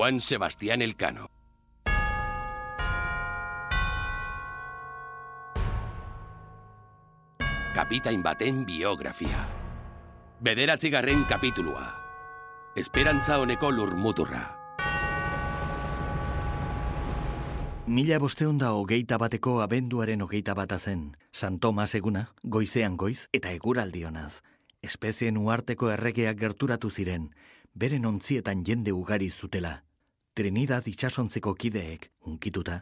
Juan Sebastián Elcano. Kapitain baten biografia. Bederatzigarren kapitulua. Esperantza honeko lurmuturra. Mila bosteun da hogeita bateko abenduaren hogeita bata zen, San Tomas eguna, goizean goiz eta eguraldionaz. Espezien uarteko erregeak gerturatu ziren, beren ontzietan jende ugari zutela. Trinidad itxasontzeko kideek, unkituta,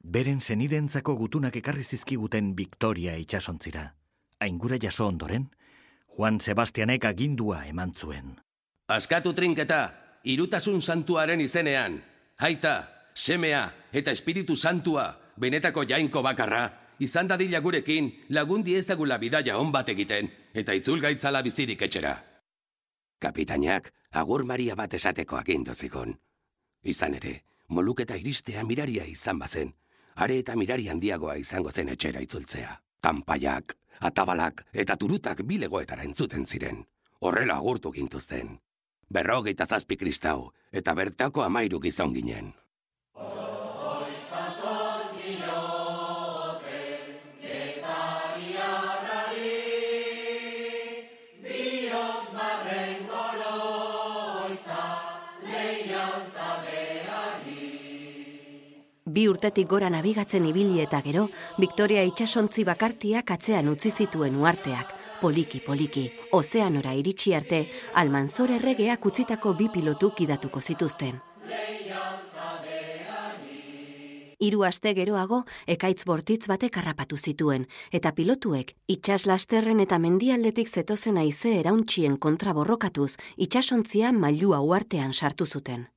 beren zenidentzako gutunak ekarri zizkiguten Victoria itxasontzira. Aingura jaso ondoren, Juan Sebastianek agindua eman zuen. Askatu trinketa, irutasun santuaren izenean. Haita, semea eta espiritu santua, benetako jainko bakarra, izan dadila gurekin lagundi ezagula bidaia on bat egiten, eta itzul gaitzala bizirik etxera. Kapitainak, agur maria bat esateko agindu zigon. Izan ere, moluketa iristea miraria izan bazen, are eta mirari handiagoa izango zen etxera itzultzea. Kanpaiak, atabalak eta turutak bilegoetara entzuten ziren. Horrela agurtu gintuzten. Berrogeita zazpi kristau eta bertako amairu gizon ginen. Bi urtetik gora nabigatzen ibili eta gero, Victoria itxasontzi bakartiak atzean utzi zituen uarteak, poliki poliki, ozeanora iritsi arte, almanzor erregeak utzitako bi pilotu kidatuko zituzten. Hiru aste geroago, ekaitz bortitz batek harrapatu zituen, eta pilotuek itxas lasterren eta mendialdetik zetozen aize erauntzien kontra borrokatuz, itxasontzia mailua uartean sartu zuten.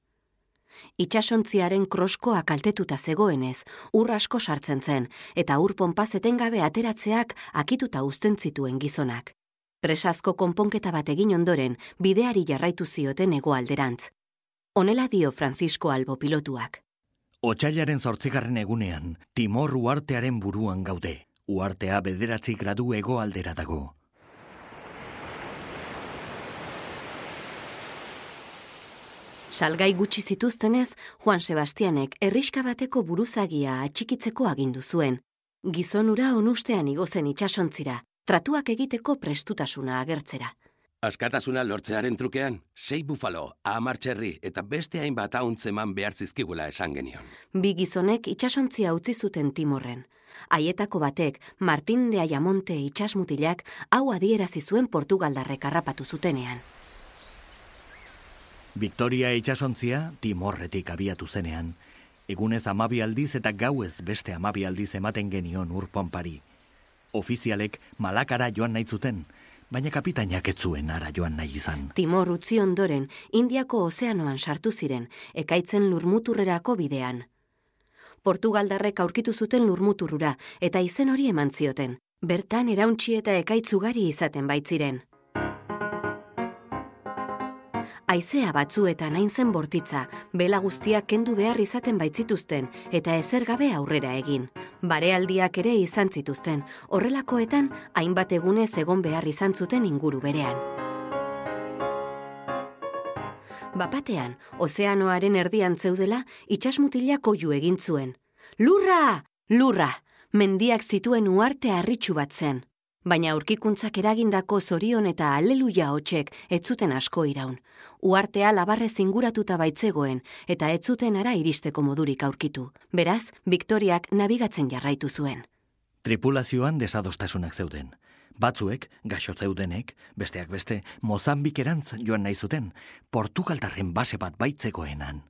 Itxasontziaren kroskoa kaltetuta zegoenez, ur asko sartzen zen, eta ur ponpaz etengabe ateratzeak akituta uzten zituen gizonak. Presazko konponketa bat egin ondoren, bideari jarraitu zioten hegoalderantz. Honela dio Francisco Albo pilotuak. Otsailaren zortzigarren egunean, Timor uartearen buruan gaude. Uartea bederatzi gradu hegoaldera dago. Salgai gutxi zituztenez, Juan Sebastianek herriska bateko buruzagia atxikitzeko agindu zuen. Gizonura onustean igozen itxasontzira, tratuak egiteko prestutasuna agertzera. Askatasuna lortzearen trukean, sei bufalo, ahamar txerri eta beste hainbat hauntzeman behar zizkigula esan genion. Bi gizonek itxasontzia utzi zuten Timorren. Haietako batek, Martin de Ayamonte itxasmutilak hau adierazi zuen Portugaldarrek harrapatu zutenean. Victoria itxasontzia Timorretik abiatu zenean. Egunez amabi aldiz eta gauez beste amabi aldiz ematen genion urponpari. Ofizialek malakara joan nahi zuten, baina kapitainak ez zuen ara joan nahi izan. Timor utzi ondoren, Indiako ozeanoan sartu ziren, ekaitzen lurmuturrerako bidean. Portugaldarrek aurkitu zuten lurmuturrura, eta izen hori eman zioten. Bertan erauntxi eta ekaitzugari izaten baitziren. Aizea batzuetan hain zen bortitza, bela guztiak kendu behar izaten baitzituzten eta ezer gabe aurrera egin. Barealdiak ere izan zituzten, horrelakoetan hainbat egunez egon behar izan zuten inguru berean. Bapatean, ozeanoaren erdian zeudela, itxasmutilak oiu egin zuen. Lurra! Lurra! Mendiak zituen uarte harritxu bat zen. Baina aurkikuntzak eragindako zorion eta aleluia hotsek ez zuten asko iraun. Uartea labarrez inguratuta baitzegoen eta ez zuten ara iristeko modurik aurkitu. Beraz, Victoriak nabigatzen jarraitu zuen. Tripulazioan desadostasunak zeuden. Batzuek, gaixo zeudenek, besteak beste, Mozambikerantz joan nahi zuten, Portugaltarren base bat baitzegoenan.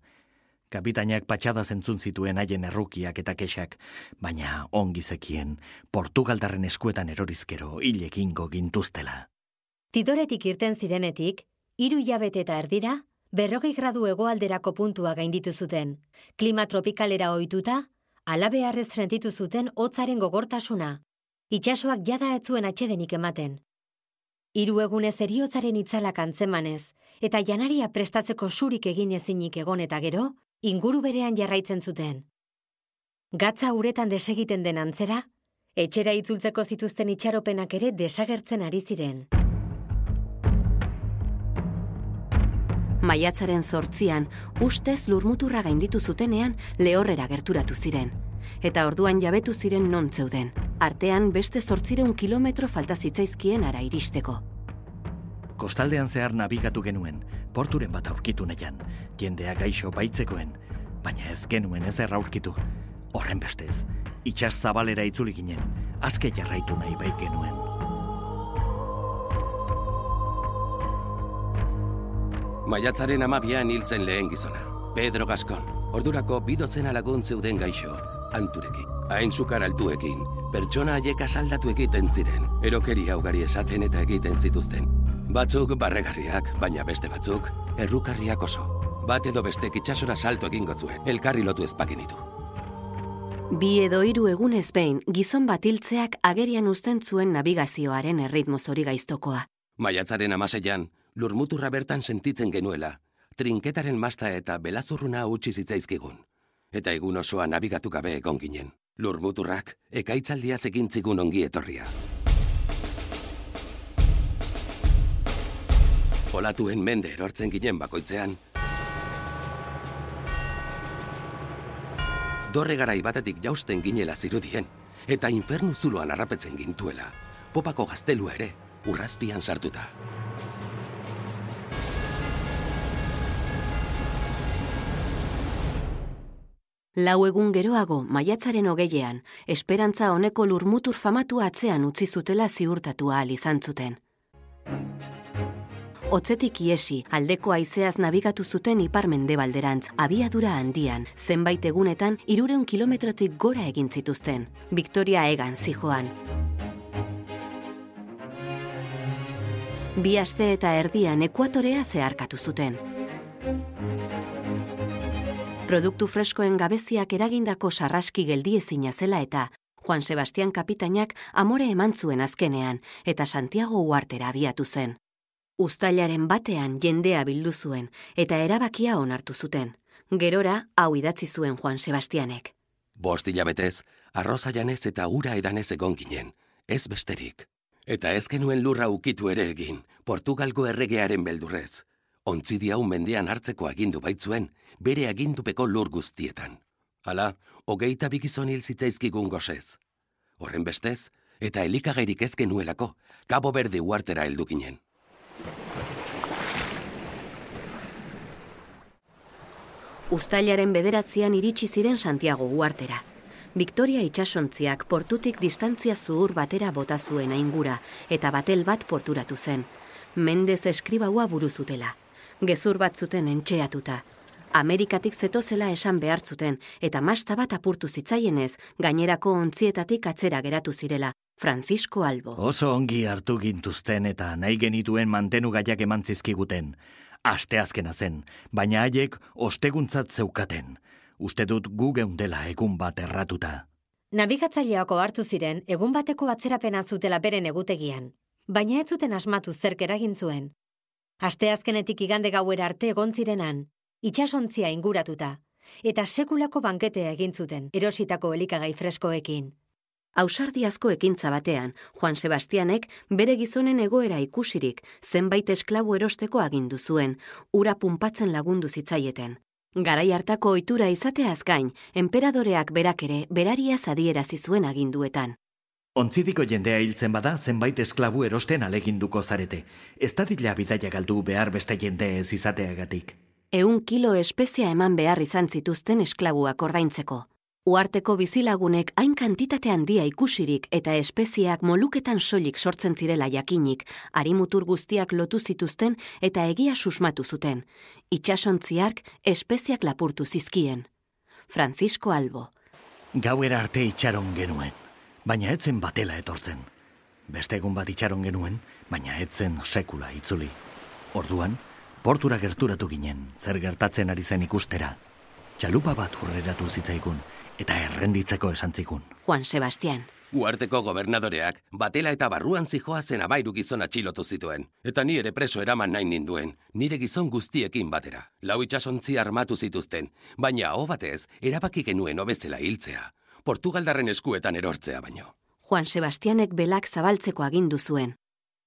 Kapitainak patxada zentzun zituen haien errukiak eta kexak, baina ongi zekien, Portugaldarren eskuetan erorizkero hilekingo gintuztela. Tidoretik irten zirenetik, hiru hilabete eta erdira, berrogei gradu hegoalderako puntua gainditu zuten. Klima tropikalera ohituta, alabearrez sentitu zuten hotzaren gogortasuna. Itxasoak jada ez zuen atxedenik ematen. Hiru egunez eriotzaren itzalak antzemanez, eta janaria prestatzeko surik egin ezinik egon eta gero, inguru berean jarraitzen zuten. Gatza uretan desegiten den antzera, etxera itzultzeko zituzten itxaropenak ere desagertzen ari ziren. Maiatzaren sortzian, ustez lurmuturra gainditu zutenean lehorrera gerturatu ziren. Eta orduan jabetu ziren non zeuden. Artean beste zortzireun kilometro falta zitzaizkien ara iristeko. Kostaldean zehar nabigatu genuen, porturen bat aurkitu nahian, jendea gaixo baitzekoen, baina ez genuen ez aurkitu. Horren bestez, itxas zabalera itzuli ginen, azke jarraitu nahi bai genuen. Maiatzaren amabian hiltzen lehen gizona. Pedro Gascon. Ordurako bidozena lagun zeuden gaixo, anturekin. Hain zukar altuekin, pertsona haiek asaldatu egiten ziren. Erokeria ugari esaten eta egiten zituzten. Batzuk barregarriak, baina beste batzuk, errukarriak oso. Bat edo beste itxasora salto egingo zuen, elkarri lotu ezpakinitu. Bi edo hiru egunez behin, gizon bat hiltzeak agerian uzten zuen navigazioaren erritmo zori gaiztokoa. Maiatzaren amaseian, lurmuturra bertan sentitzen genuela, trinketaren masta eta belazurruna utzi zitzaizkigun. Eta egun osoa nabigatu gabe egon ginen. Lurmuturrak, ekaitzaldia egintzigun ongi etorria. Olatuen mende erortzen ginen bakoitzean. Dorre garai batetik jausten ginela zirudien, eta infernu zuloan harrapetzen gintuela, popako gaztelua ere, urrazpian sartuta. Lau egun geroago, maiatzaren hogeilean, esperantza honeko lurmutur famatu atzean utzi zutela ziurtatua ahal izan zuten. Otzetik iesi, aldeko haizeaz nabigatu zuten iparmende balderantz, abiadura handian, zenbait egunetan, irureun kilometrotik gora egin zituzten. Victoria egan zijoan. Bi aste eta erdian ekuatorea zeharkatu zuten. Produktu freskoen gabeziak eragindako sarraski geldiezina zela eta Juan Sebastian kapitainak amore eman zuen azkenean eta Santiago uartera abiatu zen. Uztailaren batean jendea bildu zuen eta erabakia onartu zuten. Gerora hau idatzi zuen Juan Sebastianek. Bost hilabetez, arroza janez eta ura edanez egon ginen, ez besterik. Eta ez genuen lurra ukitu ere egin, Portugalgo erregearen beldurrez ontzi hau mendean hartzeko agindu baitzuen, bere agindupeko lur guztietan. Hala, hogeita bigizon hil zitzaizkigun gozez. Horren bestez, eta elikagairik ez genuelako, Kabo Berde uartera heldukinen. Uztailaren bederatzean iritsi ziren Santiago uartera. Victoria itxasontziak portutik distantzia zuhur batera bota zuen aingura eta batel bat porturatu zen. Mendez eskribaua buruzutela gezur bat zuten entxeatuta. Amerikatik zetozela esan behartzuten eta masta bat apurtu zitzaienez, gainerako ontzietatik atzera geratu zirela, Francisco Albo. Oso ongi hartu gintuzten eta nahi genituen mantenu gaiak eman zizkiguten. Aste azkena zen, baina haiek osteguntzat zeukaten. Uste dut gu geundela egun bat erratuta. Nabigatzaileako hartu ziren, egun bateko atzerapena zutela beren egutegian. Baina ez zuten asmatu zerk eragin zuen. Asteazkenetik igande gauera arte egon zirenan, itxasontzia inguratuta, eta sekulako banketea egin zuten, erositako elikagai freskoekin. Ausardiazko ekintza batean, Juan Sebastianek bere gizonen egoera ikusirik zenbait esklabu erosteko agindu zuen, ura punpatzen lagundu zitzaieten. Garai hartako ohitura izateaz gain, enperadoreak berak ere beraria zadierazi zuen aginduetan. Ontzidiko jendea hiltzen bada zenbait esklabu erosten aleginduko zarete. Ez da dila bidaia galdu behar beste jende ez izateagatik. Eun kilo espezia eman behar izan zituzten esklabuak ordaintzeko. Uarteko bizilagunek hain kantitate handia ikusirik eta espeziak moluketan soilik sortzen zirela jakinik, arimutur guztiak lotu zituzten eta egia susmatu zuten. Itxasontziark espeziak lapurtu zizkien. Francisco Albo. Gauera arte itxaron genuen baina etzen batela etortzen. Beste egun bat itxaron genuen, baina etzen sekula itzuli. Orduan, portura gerturatu ginen, zer gertatzen ari zen ikustera. Txalupa bat hurreratu zitzaigun, eta errenditzeko esan zikun. Juan Sebastián. Uarteko gobernadoreak, batela eta barruan zijoa zen abairu gizon atxilotu zituen. Eta ni ere preso eraman nahi ninduen, nire gizon guztiekin batera. Lau itxasontzi armatu zituzten, baina ho batez, erabaki genuen obezela hiltzea. Portugaldarren eskuetan erortzea baino. Juan Sebastianek belak zabaltzeko agindu zuen.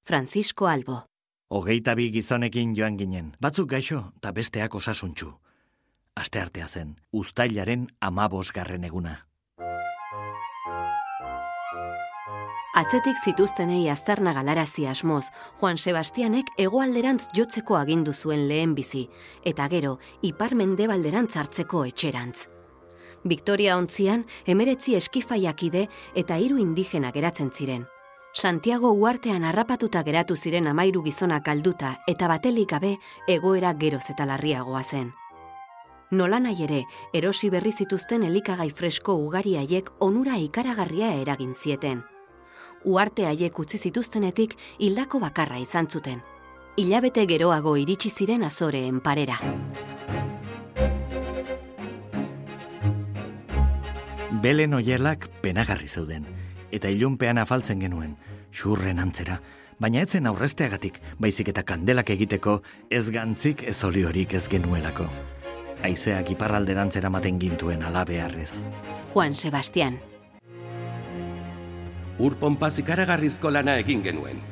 Francisco Albo. Hogeita bi gizonekin joan ginen, batzuk gaixo eta besteak osasuntxu. Aste artea zen, ustailaren amabos garren eguna. Atzetik zituztenei aztarna galarazi asmoz, Juan Sebastianek hegoalderantz jotzeko agindu zuen lehen bizi, eta gero, ipar mendebalderantz hartzeko etxerantz. Victoria ontzian, emeretzi eskifaiakide eta hiru indigena geratzen ziren. Santiago uartean harrapatuta geratu ziren amairu gizonak alduta eta batelik gabe egoera geroz eta larriagoa zen. Nolanai ere, erosi berri zituzten elikagai fresko ugari haiek onura ikaragarria eragin zieten uarte haiek utzi zituztenetik hildako bakarra izan zuten. Ilabete geroago iritsi ziren azoreen parera. Belen oielak penagarri zeuden, eta ilunpean afaltzen genuen, xurren antzera, baina etzen aurresteagatik, baizik eta kandelak egiteko, ez gantzik ez oliorik ez genuelako. Aizeak iparralderantzera maten gintuen alabearrez. Juan Sebastián, ur pompaz ikaragarrizko lana egin genuen.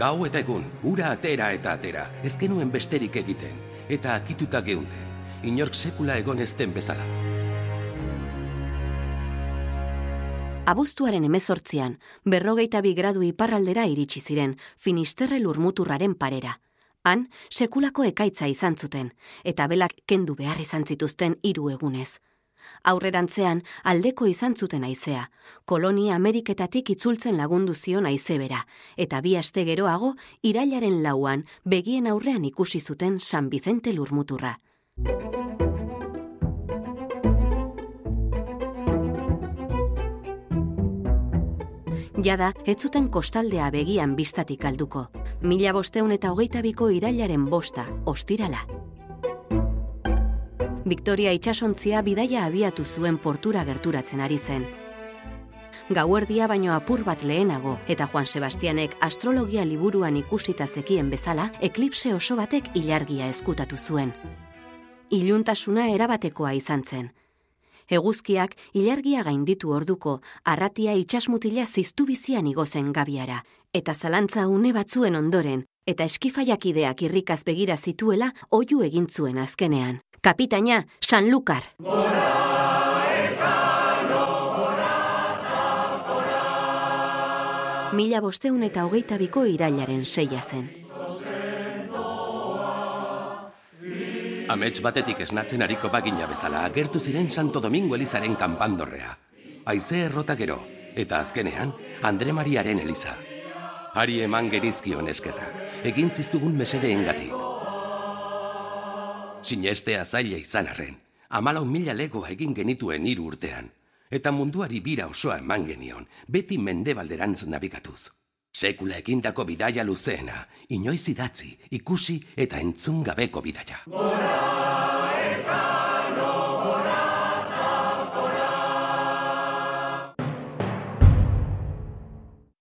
Gau eta egun, ura atera eta atera, ez genuen besterik egiten, eta akituta geunden, inork sekula egon ezten bezala. Abuztuaren emezortzian, berrogeita bi gradu iparraldera iritsi ziren, finisterre lurmuturraren parera. Han, sekulako ekaitza izan zuten, eta belak kendu behar izan zituzten hiru egunez aurrerantzean aldeko izan zuten aizea. Kolonia Ameriketatik itzultzen lagundu zion aizebera, eta bi aste geroago, irailaren lauan, begien aurrean ikusi zuten San Vicente lurmuturra. Jada, ez zuten kostaldea begian bistatik alduko. Mila bosteun eta hogeita biko irailaren bosta, ostirala. Victoria itsasontzia bidaia abiatu zuen portura gerturatzen ari zen. Gauerdia baino apur bat lehenago eta Juan Sebastianek astrologia liburuan ikusita zekien bezala eklipse oso batek ilargia ezkutatu zuen. Iluntasuna erabatekoa izan zen. Eguzkiak ilargia gainditu orduko arratia itsasmutila ziztu bizian igozen gabiara eta zalantza une batzuen ondoren eta eskifaiakideak irrikaz begira zituela oiu egin zuen azkenean. Kapitaina, San Lukar. Mila bosteun eta hogeita biko irailaren seia zen. Amets batetik esnatzen hariko bagina bezala agertu ziren Santo Domingo Elizaren kanpandorrea. Aize errota gero, eta azkenean, Andre Mariaren Eliza. Ari eman genizkion eskerrak, egin zizkugun mesedeen gatik. Sinestea zaila izan arren, amalau mila legoa egin genituen hiru urtean, eta munduari bira osoa eman genion, beti mendebalderantz nabigatuz. Sekula egindako bidaia luzeena, inoiz idatzi, ikusi eta entzun gabeko bidaia.